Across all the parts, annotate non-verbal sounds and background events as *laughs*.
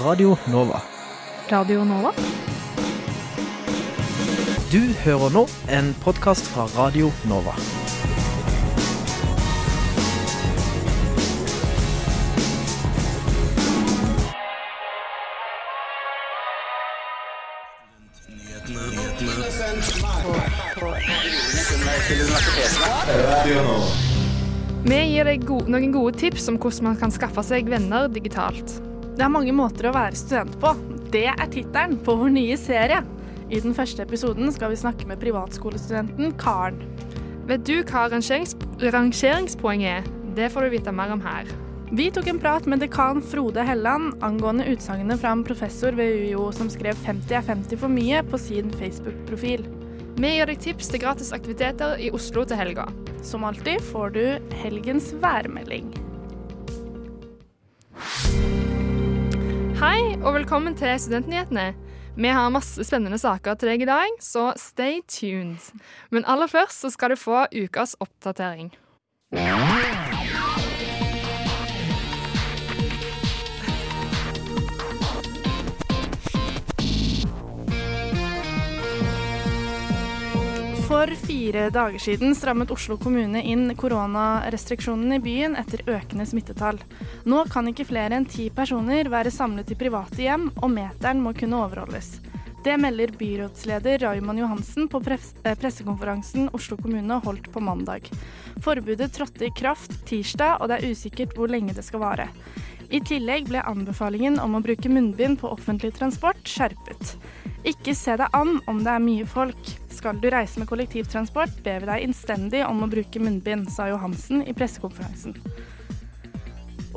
Radio Nova. Radio Nova? Du hører nå en podkast fra Radio Nova. Vi gir deg noen gode tips om hvordan man kan skaffe seg venner digitalt. Det er mange måter å være student på. Det er tittelen på vår nye serie. I den første episoden skal vi snakke med privatskolestudenten Karen. Vet du hva rangerings rangeringspoeng er? Det får du vite mer om her. Vi tok en prat med dekan Frode Helland angående utsagnet fra en professor ved UiO som skrev 50 er 50 for mye på sin Facebook-profil. Vi gir deg tips til gratis aktiviteter i Oslo til helga. Som alltid får du helgens værmelding. Hei, og velkommen til Studentnyhetene. Vi har masse spennende saker til deg i dag, så stay tuned. Men aller først så skal du få ukas oppdatering. For fire dager siden strammet Oslo kommune inn koronarestriksjonene i byen etter økende smittetall. Nå kan ikke flere enn ti personer være samlet i private hjem, og meteren må kunne overholdes. Det melder byrådsleder Raymond Johansen på pres pressekonferansen Oslo kommune holdt på mandag. Forbudet trådte i kraft tirsdag, og det er usikkert hvor lenge det skal vare. I tillegg ble anbefalingen om å bruke munnbind på offentlig transport skjerpet. Ikke se deg an om det er mye folk. Skal du reise med kollektivtransport, ber vi deg innstendig om å bruke munnbind, sa Johansen i pressekonferansen.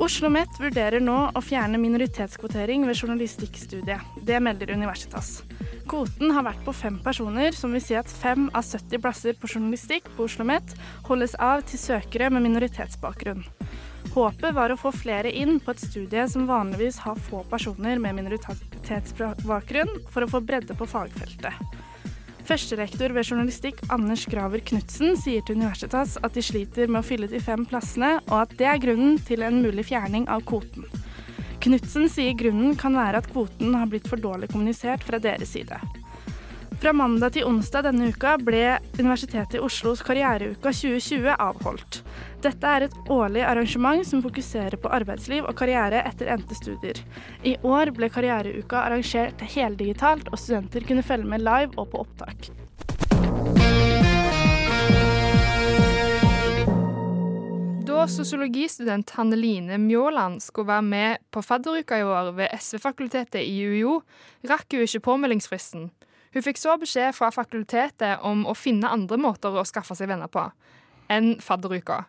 Oslo OsloMet vurderer nå å fjerne minoritetskvotering ved journalistikkstudiet. Det melder Universitas. Kvoten har vært på fem personer, som vil si at fem av 70 plasser på journalistikk på Oslo OsloMet holdes av til søkere med minoritetsbakgrunn. Håpet var å få flere inn på et studie som vanligvis har få personer med minoritetsbakgrunn, for å få bredde på fagfeltet. Førsterektor ved journalistikk Anders Graver Knutsen sier til Universitas at de sliter med å fylle de fem plassene, og at det er grunnen til en mulig fjerning av kvoten. Knutsen sier grunnen kan være at kvoten har blitt for dårlig kommunisert fra deres side. Fra mandag til onsdag denne uka ble Universitetet i Oslos Karriereuka 2020 avholdt. Dette er et årlig arrangement som fokuserer på arbeidsliv og karriere etter endte studier. I år ble Karriereuka arrangert heldigitalt, og studenter kunne følge med live og på opptak. Da sosiologistudent Hanneline Mjåland skulle være med på fadderuka i år ved SV-fakultetet i UiO, rakk hun ikke påmeldingsfristen. Hun fikk så beskjed fra fakultetet om å finne andre måter å skaffe seg venner på enn fadderuka.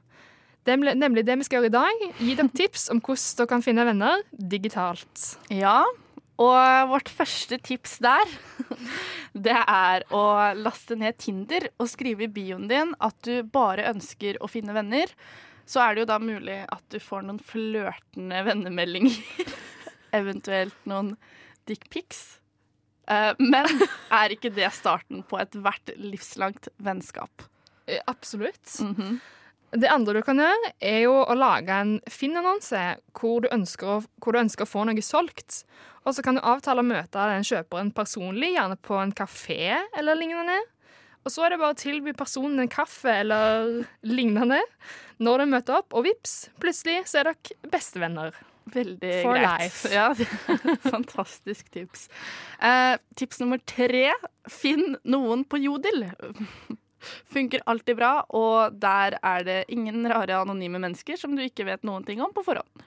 Det er nemlig det vi skal gjøre i dag. Gi dem tips om hvordan dere kan finne venner digitalt. Ja, og vårt første tips der, *laughs* det er å laste ned Tinder og skrive i bioen din at du bare ønsker å finne venner. Så er det jo da mulig at du får noen flørtende vennemeldinger. *laughs* Eventuelt noen dickpics. Uh, men er ikke det starten på ethvert livslangt vennskap? Eh, absolutt. Mm -hmm. Det andre du kan gjøre, er jo å lage en Finn-annonse hvor, hvor, du ønsker å få noe solgt. Og så kan du avtale å møte den kjøperen personlig, gjerne på en kafé eller lignende. Og så er det bare å tilby personen en kaffe eller lignende når du møter opp, og vips, plutselig så er dere bestevenner. Veldig For greit. life. *laughs* Ja, Fantastisk tips. Eh, tips nummer tre finn noen på Jodel. Funker alltid bra, og der er det ingen rare anonyme mennesker som du ikke vet noen ting om på forhånd.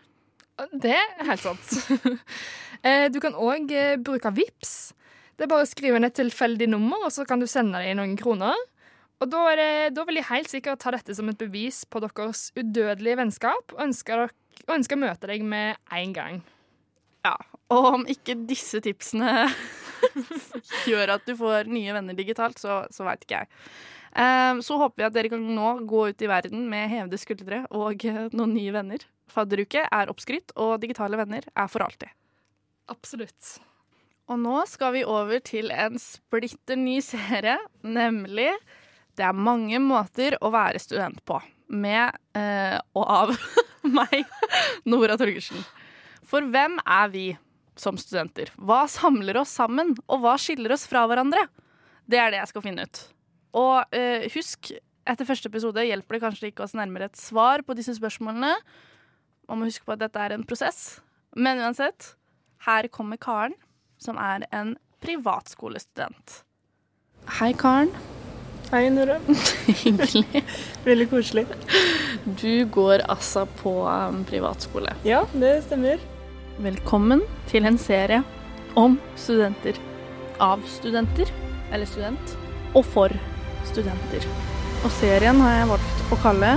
Det er helt sant. *laughs* Eh, du kan òg eh, bruke VIPS. Det er bare å skrive inn et tilfeldig nummer, og så kan du sende dem noen kroner. Og da, det, da, vil jeg helt sikkert ta dette som et bevis på deres udødelige vennskap, og ønsker dere og ønsker å møte deg med en gang. Ja, og om ikke disse tipsene *laughs* gjør at du får nye venner digitalt, så, så veit ikke jeg. Um, så håper vi at dere kan nå gå ut i verden med hevede skuldre og uh, noen nye venner. Fadderuke er oppskrytt, og digitale venner er for alltid. Absolutt. Og nå skal vi over til en splitter ny serie, nemlig Det er mange måter å være student på med eh, og av *laughs* *laughs* meg, Nora Torgersen. For hvem er vi? som studenter? Hva samler oss sammen, og hva skiller oss fra hverandre? Det er det jeg skal finne ut. Og eh, husk, etter første episode hjelper det kanskje ikke oss nærmere et svar på disse spørsmålene. Man må huske på at dette er en prosess. Men uansett, her kommer Karen, som er en privatskolestudent. Hei, Karen. Hei, Nora. *laughs* Hyggelig. Veldig koselig. Du går altså på um, privatskole. Ja, det stemmer. Velkommen til en serie om studenter. Av studenter, eller student, og for studenter. Og serien har jeg valgt å kalle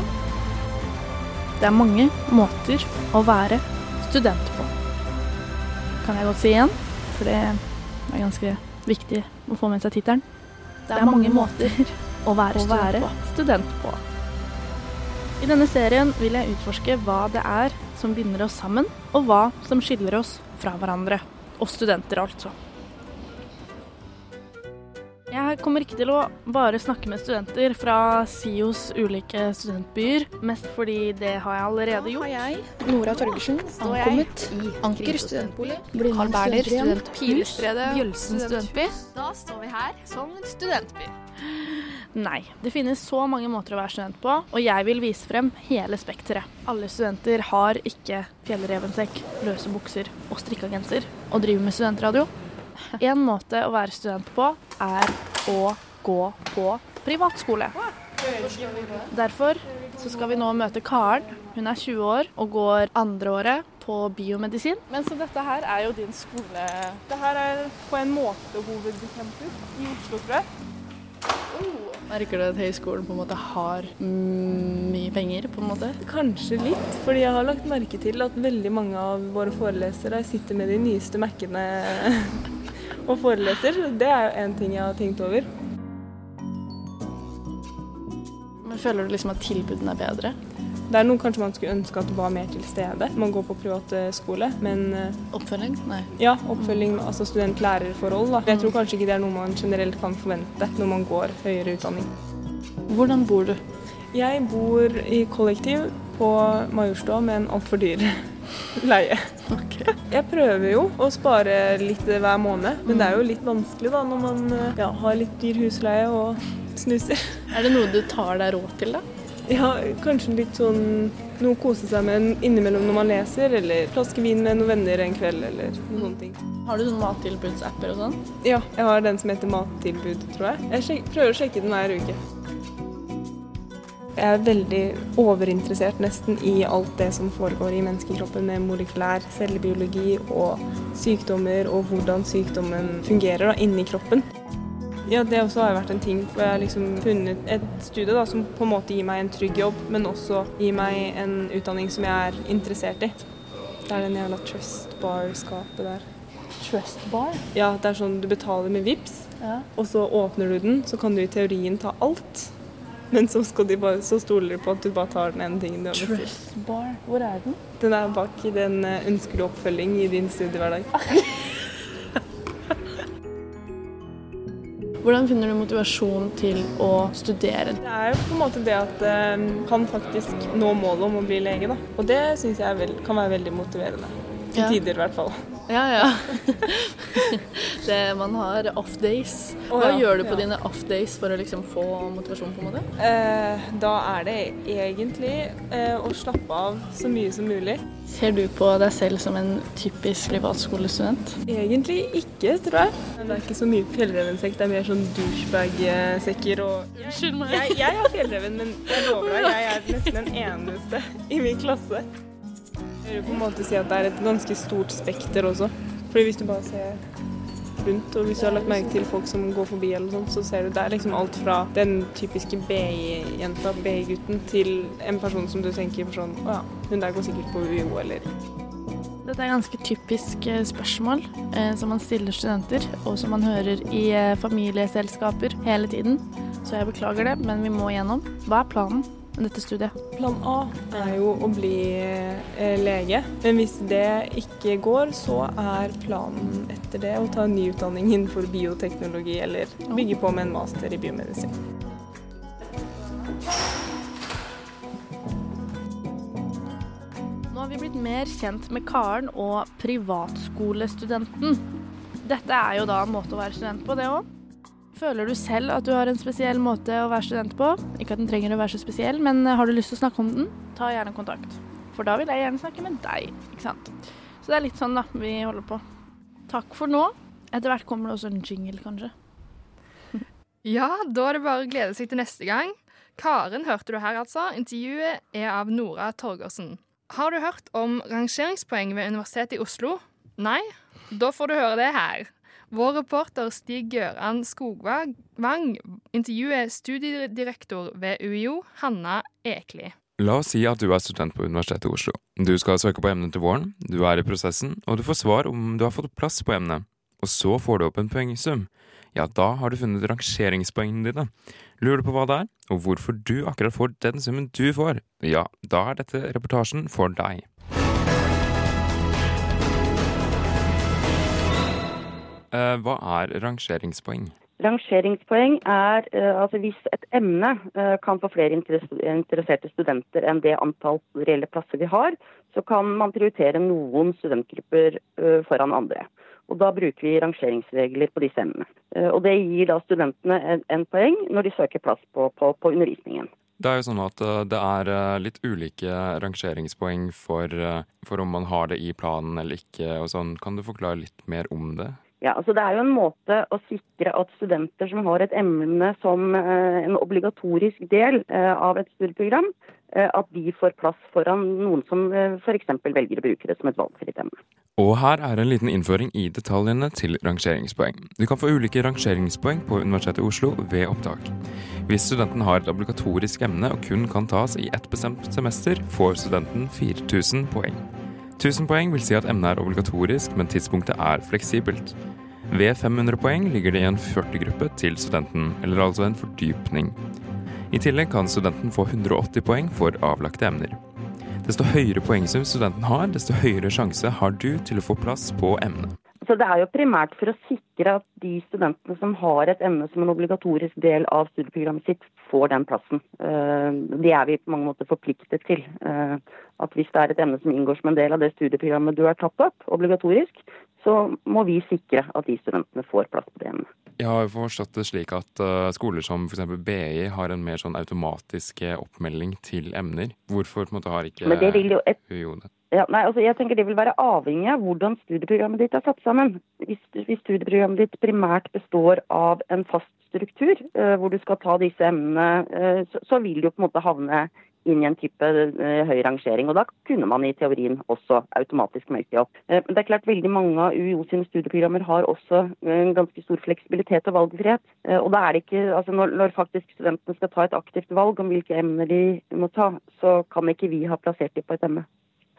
Det er mange måter å være student på. Kan jeg godt si igjen, for det er ganske viktig å få med seg tittelen. Det er mange måter å være, student, på. student på. I denne serien vil jeg utforske hva det er som binder oss sammen, og hva som skiller oss fra hverandre. Og studenter, altså. Jeg kommer ikke til å bare snakke med studenter fra SIOs ulike studentbyer, mest fordi det har jeg allerede gjort. har jeg, Nora Torgersen, ankommet i Anker studentbolig. Carl Berner studenthus, Pilestredet Bjølsen studentby. Da står vi her som en studentby. Nei, det finnes så mange måter å være student på, og jeg vil vise frem hele spekteret. Alle studenter har ikke fjellrevensekk, løse bukser og strikka genser og driver med studentradio. En måte å være student på er å gå på privatskole. Derfor så skal vi nå møte Karen. Hun er 20 år og går andreåret på biomedisin. Men så dette her er jo din skole Det her er på en måte hovedcampus i Oslo, tror jeg. Merker du at høyskolen på en måte har mye penger, på en måte? Kanskje litt, fordi jeg har lagt merke til at veldig mange av våre forelesere sitter med de nyeste Mac-ene og foreleser. Det er jo en ting jeg har tenkt over. Men føler du liksom at tilbudene er bedre? Det er noe kanskje man skulle ønske at det var mer til stede. Man går på privatskole, men eh, Oppfølging? Nei. ja, oppfølging, altså student-lærer-forhold. da. Jeg tror kanskje ikke det er noe man generelt kan forvente når man går høyere utdanning. Hvordan bor du? Jeg bor i kollektiv på Majorstua men en altfor dyr leie. Jeg prøver jo å spare litt hver måned, men det er jo litt vanskelig da når man eh, ja, har litt dyr husleie og snuser. Er det noe du tar deg råd til, da? Ja, kanskje litt sånn noe å kose seg med innimellom når man leser, eller flaske vin med noen venner en kveld, eller noen sånne ting. Har du sånne mattilbudsapper og sånn? Ja, jeg har den som heter Mattilbud, tror jeg. Jeg prøver å sjekke den hver uke. Jeg er veldig overinteressert nesten i alt det som foregår i menneskekroppen med molekylær cellebiologi og sykdommer og hvordan sykdommen fungerer da, inni kroppen. Ja, Det også har vært en ting, for jeg har liksom funnet et studie da, som på en måte gir meg en trygg jobb, men også gir meg en utdanning som jeg er interessert i. Det er den jævla Trust Bar-skapet der. Trust bar? Ja, det er sånn du betaler med VIPs, Ja. og så åpner du den, så kan du i teorien ta alt. *laughs* Men så, bare, så stoler de på at du bare tar den ene tingen du har bestilt. Trust bar. Hvor er den? Den er bak i den eh, ønsker oppfølging i din studiehverdag. *laughs* Hvordan finner du motivasjon til å studere? Det er jo på en måte det at eh, kan faktisk nå målet om å bli lege, da. Og det syns jeg vel, kan være veldig motiverende. Til Ja. tider i hvert fall. Ja, ja. *laughs* det, man har off days. Hva Hva ja. gjør du på Ja. dine off days for å liksom få motivasjon, på en måte? Eh, da er det egentlig eh, å slappe av så mye som mulig. Ser du på deg selv som en typisk privatskolestudent? Egentlig ikke, tror jeg. Det er ikke så mye fjellrevensekk, det er mer sånn douchebag-sekker og Unnskyld meg. jeg, jeg har fjellreven, men jeg lover deg, jeg er nesten den eneste i min klasse. Vil på en måte si at det er et ganske stort spekter også. Fordi hvis du bare ser rundt, og hvis du har lagt merke til folk som går forbi eller sånt, så ser du det er liksom alt fra den typiske BI-jenta, BI-gutten, til en person som du tenker sånn Å ja, hun der går sikkert på UiO, eller Dette er ganske typisk eh, spørsmål eh, som man stiller studenter, og som man hører i eh, familieselskaper hele tiden. Så jeg beklager det, men vi må igjennom. Hva er planen dette studiet? Plan A er jo å bli eh, lege, men hvis det ikke går, så er planen etter det å ta en ny utdanning innenfor bioteknologi eller bygge på med en master i biomedisin. Nå har vi blitt mer kjent med Karen og privatskolestudenten. Dette er jo da en måte å være student på, det òg. Føler du selv at du har en spesiell måte å være student på? Ikke at den trenger å være så spesiell, men har du lyst til å snakke om den, ta gjerne kontakt. For da vil jeg gjerne snakke med deg, ikke sant. Så det er litt sånn da vi holder på. Takk for nå. Etter hvert kommer det også en jingle, kanskje. *laughs* Ja, da er det bare å glede seg til neste gang. Karen hørte du her, altså. Intervjuet er av Nora Torgersen. Har du hørt om rangeringspoeng ved Universitetet i Oslo? Nei? Da får du høre det her. Vår reporter Stig Gøran Skogvang intervjuer studiedirektor ved UiO, Hanna Ekli. La oss si at du er student på Universitetet i Oslo. Du skal søke på emnet til våren, du er i prosessen, og du får svar om du har fått plass på emnet. Og så får du opp en poengsum. Ja, da har du funnet rangeringspoengene dine. Lurer du på hva det er, og hvorfor du akkurat får den summen du får? Ja, da er dette reportasjen for deg. Hva er rangeringspoeng? Rangeringspoeng er uh, altså hvis et emne uh, kan få flere interesserte studenter enn det antall reelle plasser vi har, så kan man prioritere noen studentgrupper foran andre. Og Da bruker vi rangeringsregler på disse emnene. Og Det gir da studentene en, en poeng når de søker plass på, på, på undervisningen. Det er jo sånn at det er litt ulike rangeringspoeng for, for om man har det i planen eller ikke. og sånn. Kan du forklare litt mer om det? Ja, altså Det er jo en måte å sikre at studenter som har et emne som eh, en obligatorisk del eh, av et studieprogram, eh, at de får plass foran noen som f.eks. velger å bruke det som et valgfritt emne. Og her er en liten innføring i detaljene til rangeringspoeng. Du kan få ulike rangeringspoeng på Universitetet i Oslo ved opptak. Hvis studenten har et obligatorisk emne og kun kan tas i ett bestemt semester, får studenten 4000 poeng. 1000 poeng vil si at emnet er obligatorisk, men tidspunktet er fleksibelt. Ved 500 poeng ligger det i en 40-gruppe til studenten, eller altså en fordypning. I tillegg kan studenten få 180 poeng for avlagte emner. Desto høyere poengsum studenten har, desto høyere sjanse har du til å få plass på emnet. Så Det er jo primært for å sikre at de studentene som har et emne som en obligatorisk del av studieprogrammet sitt, får den plassen. Eh, det er vi på mange måter forpliktet til. Eh, at hvis det er et emne som inngår som en del av det studieprogrammet du har tatt opp, obligatorisk, så må vi sikre at de studentene får plass på det emnet. Jeg har forstått det slik at uh, skoler som f.eks. BI har en mer sånn automatisk oppmelding til emner. Hvorfor på en måte har ikke Men det vil jo et... Ja, nei, altså jeg tenker Det vil være avhengig av hvordan studieprogrammet ditt er satt sammen. Hvis, hvis studieprogrammet ditt primært består av en fast struktur, uh, hvor du skal ta disse emnene, så, så, vil du på en måte havne inn i en type uh, høy rangering. og Da kunne man i teorien også automatisk møte opp. Men det er klart Veldig mange av UiO sine studieprogrammer har også en ganske stor fleksibilitet og valgfrihet. Og da er det ikke, altså når, når, faktisk studentene skal ta et aktivt valg om hvilke emner de må ta, så kan ikke vi ha plassert dem på et emne.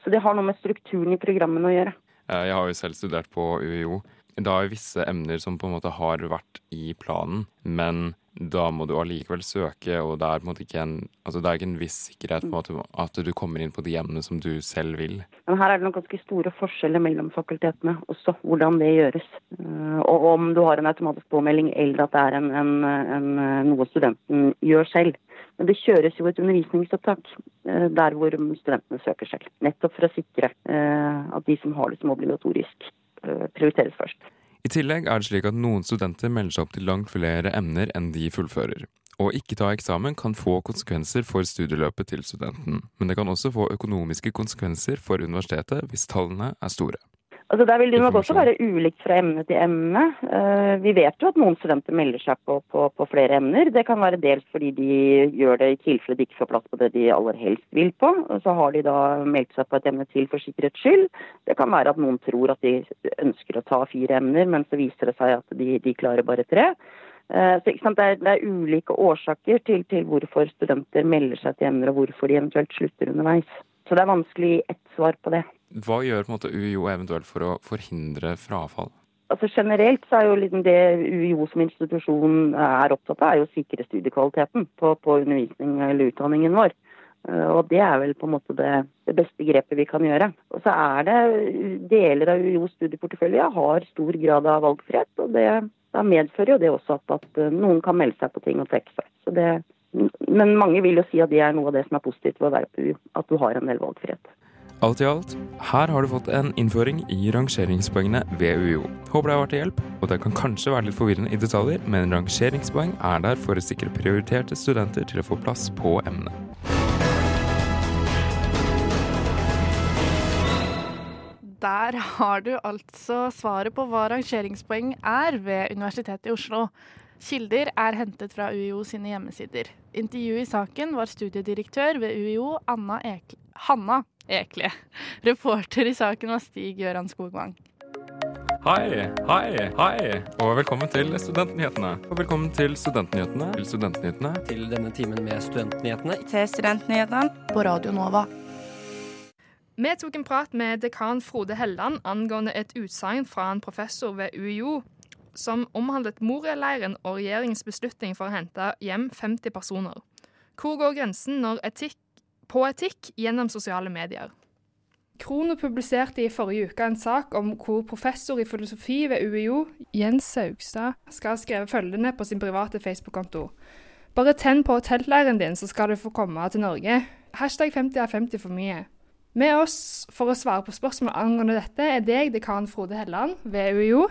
Så det har noe med strukturen i programmene å gjøre. Jeg har jo selv studert på UiO. Det er visse emner som på en måte har vært i planen, men da må du allikevel søke, og det er på en måte ikke en, altså det er ikke en viss sikkerhet på måte at du kommer inn på de emnene som du selv vil. Men her er det nok ganske store forskjeller mellom fakultetene også, hvordan det gjøres. Eh, og om du har en automatisk påmelding eller at det er en, en, en, noe studenten gjør selv. Men det kjøres jo et undervisningsopptak eh, der hvor studentene søker selv. Nettopp for å sikre eh, at de som har det som obligatorisk, prioriteres først. I tillegg er det slik at noen studenter melder seg opp til langt flere emner enn de fullfører. Å ikke ta eksamen kan få konsekvenser for studieløpet til studenten, men det kan også få økonomiske konsekvenser for universitetet hvis tallene er store. Altså Der vil det nok også være ulikt fra emne til emne. Uh, vi vet jo at noen studenter melder seg på, på, på, flere emner. Det kan være dels fordi de gjør det i tilfelle de ikke får plass på det de aller helst vil på. Og så har de da meldt seg på et emne til for sikkerhets skyld. Det kan være at noen tror at de ønsker å ta fire emner, men så viser det seg at de, de klarer bare tre. Uh, så, det, er, det, er, ulike årsaker til, til hvorfor studenter melder seg til emner, og hvorfor de eventuelt slutter underveis. Så det er vanskelig ett svar på det. Hva gjør på en måte UiO eventuelt for å forhindre frafall? Altså Generelt så er jo liksom det UiO som institusjon er opptatt av, er jo å sikre studiekvaliteten på, på undervisning eller utdanningen vår. Eh, og det er vel på en måte det, det, beste grepet vi kan gjøre. Og så er det deler av UiOs studieportefølje har stor grad av valgfrihet. Og det, da medfører jo det også at, at, eh, noen kan melde seg på ting og trekke seg. Det, men mange vil jo si at det er noe av det som er positivt ved å være på UiO. At du har en del valgfrihet. Alt i alt, her har du fått en innføring i rangeringspoengene ved UiO. Håper det har vært til hjelp, og det kan kanskje være litt forvirrende i detaljer, men rangeringspoeng er der for å sikre prioriterte studenter til å få plass på emnet. Der har du altså svaret på hva rangeringspoeng er ved Universitetet i Oslo. Kilder er hentet fra UiO sine hjemmesider. Intervjuet i saken var studiedirektør ved UiO, Anna Ekl... Hanna Ekle. Reporter i saken var Stig Gøran Skogvang. Hei, hei, hei, og velkommen til Studentnyhetene. Og velkommen til Studentnyhetene. Til Studentnyhetene. Til denne timen med Studentnyhetene. Til Studentnyhetene På Radio Nova. Vi tok en prat med dekan Frode Helland angående et utsagn fra en professor ved UiO som omhandlet Moria-leiren og regjeringens beslutning for å hente hjem 50 personer. Hvor går grensen når etikk, på etikk gjennom sosiale medier? Krono publiserte i forrige uke en sak om hvor professor i filosofi ved UiO, Jens Saugstad, skal ha skrevet følgende på sin private Facebook-konto. Bare tenn på teltleiren din, så skal du få komme til Norge. Hashtag 50 er 50 for mye. Med oss for å svare på spørsmål angående dette er deg, dekan Frode Helland ved UiO.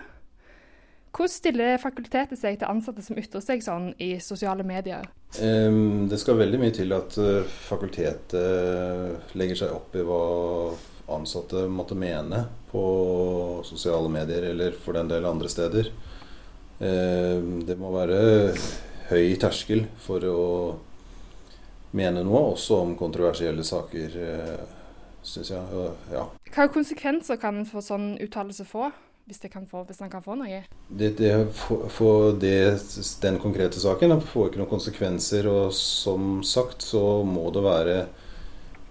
Hvordan stiller fakultetet seg til ansatte som ytrer seg sånn i sosiale medier? Det skal veldig mye til at uh, fakultetet legger seg opp i hva ansatte måtte mene på sosiale medier, eller for den del andre steder. Det må være høy terskel for å mene noe, også om kontroversielle saker, uh, syns jeg. Ja. Hva konsekvenser kan en sånn uttalelse få? Hvis, kan få, hvis han kan få noe? Det, det, for, det, den konkrete saken får ikke noen konsekvenser. Og som sagt så må det være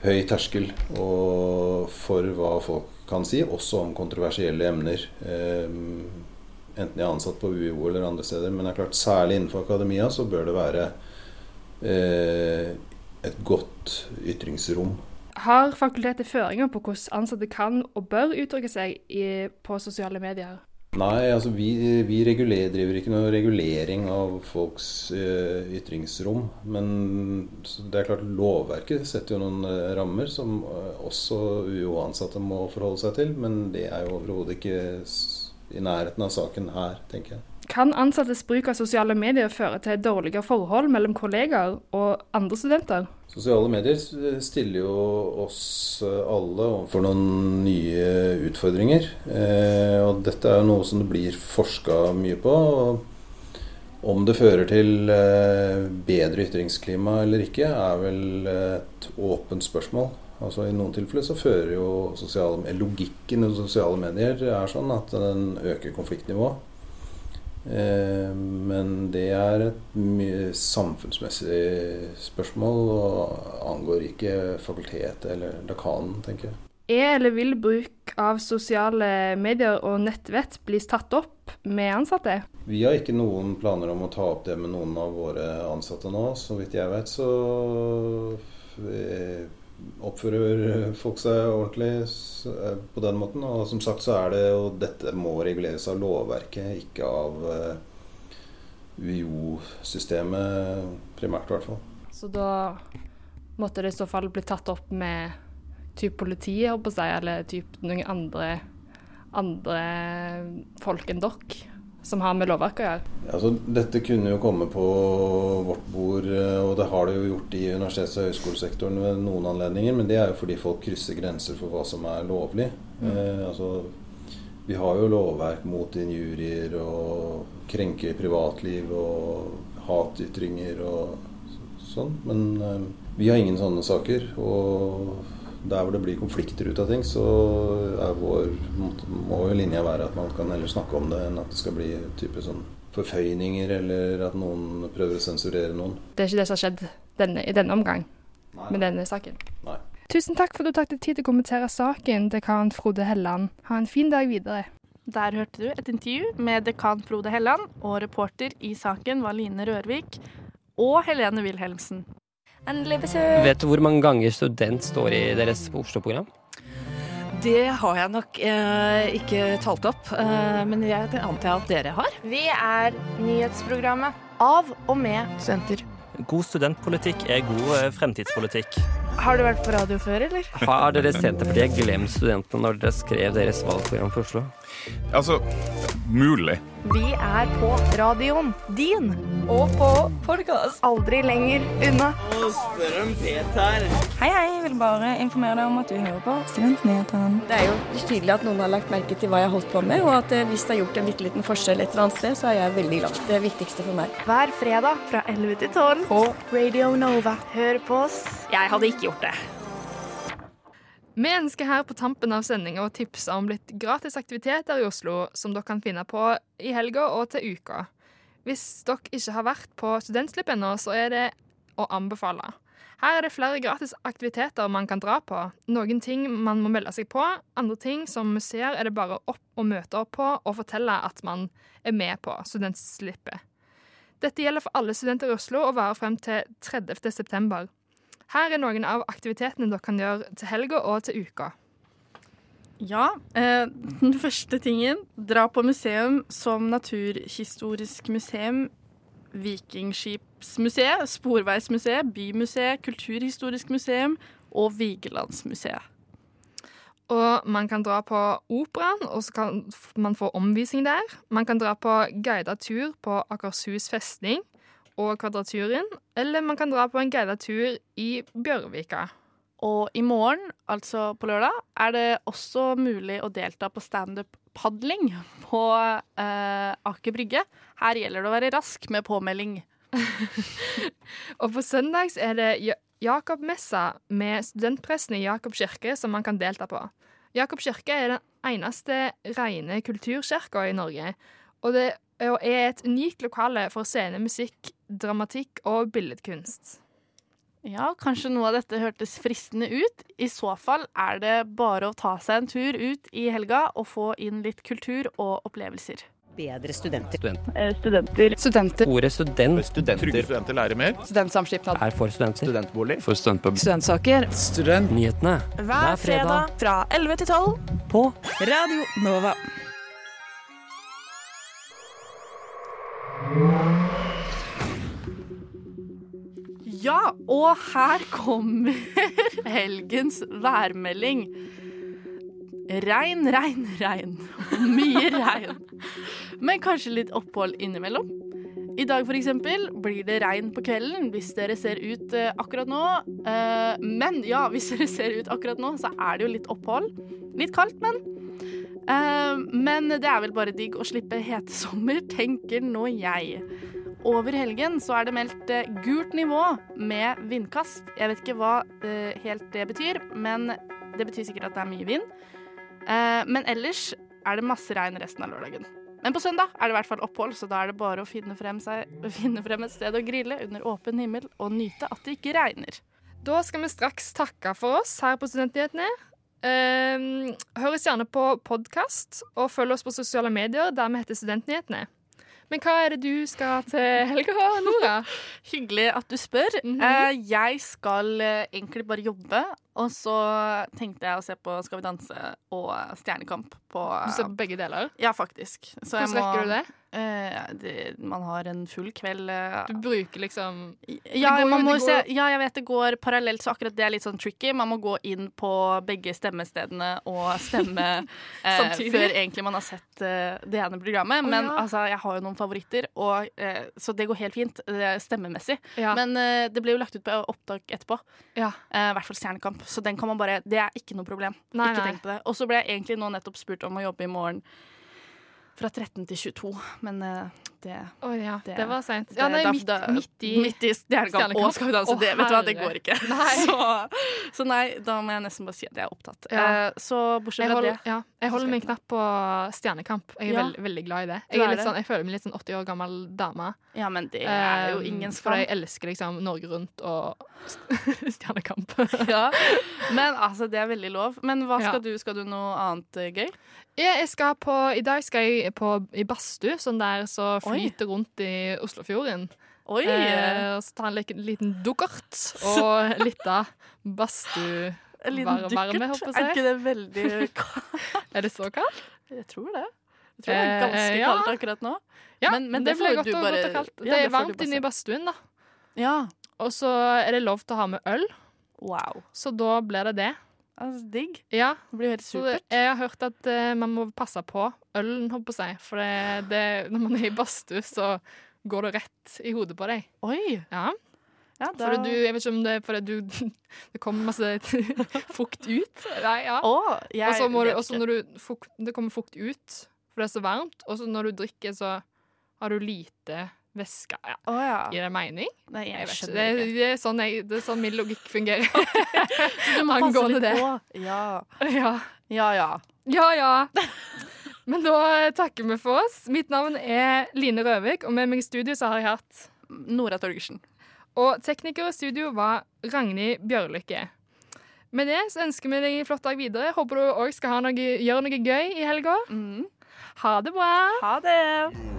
høy terskel for hva folk kan si, også om kontroversielle emner. Eh, enten jeg er ansatt på UiO eller andre steder. Men det er klart særlig innenfor akademia så bør det være eh, et godt ytringsrom. Har fakultetet føringer på hvordan ansatte kan og bør uttrykke seg i, på sosiale medier? Nei, altså vi, vi driver ikke noe regulering av folks uh, ytringsrom. Men det er klart lovverket setter jo noen uh, rammer som uh, også UiO-ansatte må forholde seg til. Men det er jo overhodet ikke i nærheten av saken her, tenker jeg. Kan ansattes bruk av sosiale medier føre til dårligere forhold mellom kollegaer og andre studenter? Sosiale medier stiller jo oss alle overfor noen nye utfordringer. Eh, og dette er noe som det blir forska mye på. Om det fører til eh, bedre ytringsklima eller ikke, er vel et åpent spørsmål. Altså I noen tilfeller så fører jo sosiale, logikken i sosiale medier er sånn at den øker konfliktnivået. Eh, men det er et mye samfunnsmessig spørsmål og angår ikke fakultetet eller dekanen, tenker jeg. Er eller vil bruk av sosiale medier og nettvett bli tatt opp med ansatte? Vi har ikke noen planer om å ta opp det med noen av våre ansatte nå. Så vidt jeg vet, så oppfører folk seg ordentlig eh, på den måten. Og som sagt så er det jo dette må reguleres av lovverket, ikke av uh, UiO-systemet primært, i hvert fall. Så da måtte det i så fall bli tatt opp med typ politiet, på si, eller typ noen andre, andre folk enn dere? Som har med lovverket å gjøre? Altså, dette kunne jo komme på vårt bord, og det har det jo gjort i universitets- og høyskolesektoren ved noen anledninger. Men det er jo fordi folk krysser grenser for hva som er lovlig. Mm. Eh, altså, vi har jo lovverk mot injurier og krenker privatliv og hatytringer og sånn. Men eh, vi har ingen sånne saker. og der hvor det blir konflikter ut av ting, så vår, må jo linja være at man kan heller snakke om det enn at det skal bli type sånn forføyninger eller at noen prøver å sensurere noen. Det er ikke det som har skjedd denne, i denne omgang Nei. med denne saken? Nei. Tusen takk for at du tok deg tid til å kommentere saken, dekan Frode Helland. Ha en fin dag videre. Der hørte du et intervju med dekan Frode Helland, og reporter i saken var Line Rørvik og Helene Wilhelmsen. Endelig besøk. Vet du hvor mange ganger student står i deres Oslo-program? Det har jeg nok eh, ikke talt opp, eh, men jeg antar at dere har. Vi er nyhetsprogrammet av og med studenter. God studentpolitikk er god eh, fremtidspolitikk. Har du vært på radio før, eller? Har dere Senterpartiet glemt studentene når dere skrev deres valgprogram for Oslo? Altså, mulig. Vi er på radioen din. Og på podkast. Aldri lenger unna. Og spør om Peter. Hei, hei. Jeg vil bare informere deg om at du hører på Studentnyhetene. Det er jo tydelig at noen har lagt merke til hva jeg har holdt på med, og at eh, hvis det har gjort en bitte liten forskjell et eller annet sted, så er jeg veldig glad. Det viktigste for meg. Hver fredag fra 11 til 12 på Radio Nova. Hør på oss. Jeg hadde ikke gjort det. Vi ønsker her på tampen av sendinga å tipse om litt gratis aktiviteter i Oslo som dere kan finne på i helga og til uka. Hvis dere ikke har vært på Studentslipp ennå, så er det å anbefale. Her er det flere gratis aktiviteter man kan dra på. Noen ting man må melde seg på, andre ting som museer er det bare opp å møte opp på og fortelle at man er med på Studentslippet. Dette gjelder for alle studenter i Oslo og varer frem til 30. september. Her er noen av aktivitetene dere kan gjøre til helga og til uka. Ja, eh, den første tingen dra på museum som Naturhistorisk museum, Vikingskipsmuseet, Sporveismuseet, Bymuseet, Kulturhistorisk museum og Vigelandsmuseet. Og man kan dra på operaen, og så kan man få omvisning der. Man kan dra på guidet tur på Akershus festning og Kvadraturen, eller man kan dra på en guidet tur i Bjørvika. Og i morgen, altså på lørdag, er det også mulig å delta på standup-padling på eh, Aker Brygge. Her gjelder det å være rask med påmelding. *laughs* og på søndags er det Jakobmessa med studentpressen i Jakob kirke som man kan delta på. Jakob kirke er den eneste rene kulturkirka i Norge, og det er et unikt lokale for scenemusikk, dramatikk og billedkunst. Ja, kanskje noe av dette hørtes fristende ut. I så fall er det bare å ta seg en tur ut i helga og få inn litt kultur og opplevelser. Bedre studenter. Student. Eh, studenter. Studenter. Ordet student. Studenter. Trygge studenter lærer mer. Studentsamskipnad. Er for studenter. Studentbolig. For studentpub. Studentsaker. Student. Nyhetene. Hver fredag fra 11 til 12 på Radio Nova. Ja, og her kommer *laughs* helgens værmelding. Regn, regn, regn. Mye regn. Men kanskje litt opphold innimellom. I dag eksempel blir det regn på kvelden hvis dere ser ut uh, akkurat nå. Uh, men ja, hvis dere ser ut akkurat nå, så er det jo litt opphold. Litt kaldt, men. Uh, men det er vel bare digg å slippe hetesommer, tenker nå jeg. Over helgen så er det meldt gult nivå med vindkast. Jeg vet ikke hva helt det betyr, men det betyr sikkert at det er mye vind. men ellers er det masse regn resten av lørdagen. Men på søndag er det i hvert fall opphold, så da er det bare å finne frem, seg, *laughs* finne frem et sted å grille under åpen himmel og nyte at det ikke regner. Da skal vi straks takke for oss her på Studentnyhetene. Høres hør gjerne på podkast, og følg oss på sosiale medier der vi heter Studentnyhetene. Men hva er det du skal til helga, Nora? *laughs* Hyggelig at du spør. Mm -hmm. jeg skal uh, egentlig bare jobbe, og så tenkte jeg å se på Skal vi danse og Stjernekamp på Du ser på begge deler? Ja, faktisk. Så Hvordan rekker du det? Uh, det, man har en full kveld. Uh, du bruker liksom ja, går, se, ja, jeg vet det går parallelt, så akkurat det er litt sånn tricky. Man må gå inn på begge stemmestedene og stemme *laughs* uh, før egentlig man har sett det ene programmet. Men oh, ja. altså, jeg har jo noen favoritter, og, så det går helt fint stemmemessig. Ja. Men det ble jo lagt ut på opptak etterpå. I hvert fall Stjernekamp. Så den kan man bare Det er ikke noe problem. Nei, ikke nei. tenk på det. Og så ble jeg egentlig nå nettopp spurt om å jobbe i morgen fra 13 til 22, men uh, det oh, ja. det, det var seint. Ja, nei, midt, midt, i Midt i Stjernekamp og Skal vi danse. Oh, det, vet du hva, det går ikke. *laughs* Så, så, nei, da må jeg nesten bare si at jeg er opptatt. Ja. Uh, så bortsett fra det ja, Jeg holder min knapp på Stjernekamp. Jeg er veld, veldig glad i det. Jeg, sånn, jeg, føler meg litt sånn 80 år gammel dame. Ja, men det er jo ingen skam. For jeg elsker liksom Norge Rundt og *laughs* Stjernekamp. *laughs* ja, men altså, det er veldig lov. Men hva skal du? Skal du noe annet uh, gøy? Ja, jeg skal på, I dag skal jeg på, i badstue, sånn der så flyter Oi. rundt i Oslofjorden. Oi! Eh, så han en liten, dukkert og *laughs* litt av badstue. En liten dukkert? Er ikke det veldig *laughs* kaldt? er det så kaldt? Jeg tror det. Jeg tror det er ganske eh, ja. kaldt akkurat nå. Ja, men, men det, det, blir godt og, bare, godt og kaldt. Ja, det er varmt inne i badstuen, da. Ja. Og så er det lov til å ha med øl. Wow. Så da ble det det. Altså, digg. Ja. Det blir helt Så jeg har hørt at uh, man må passe på ølen, holdt på å si. For det, det, når man er i badstue, så går det rett i hodet på deg. Oi! Ja. Ja, da... Du, jeg vet ikke om det er fordi du *laughs* Det kommer masse *laughs* fukt ut. Nei, ja. Oh, og så må du, når du fukt, det kommer fukt ut, for det er så varmt, og så når du drikker, så har du lite væske. Ja. Oh, ja. Gir det mening? Nei, jeg, Jeg vet Det, er- det, er sånn jeg, det er sånn min logikk fungerer. *laughs* Du må Angående det. på. Ja. Ja. ja, ja. Ja, ja. Men da takker vi for oss. Mitt navn er Line Røvik, og med meg i studio så har jeg hatt Nora Torgersen. Og tekniker i studio var Ragnhild Bjørlykke. Med det så ønsker vi deg en flott dag videre. Håper du òg skal ha noe, gjøre noe gøy i helga. Ha det bra. Ha det.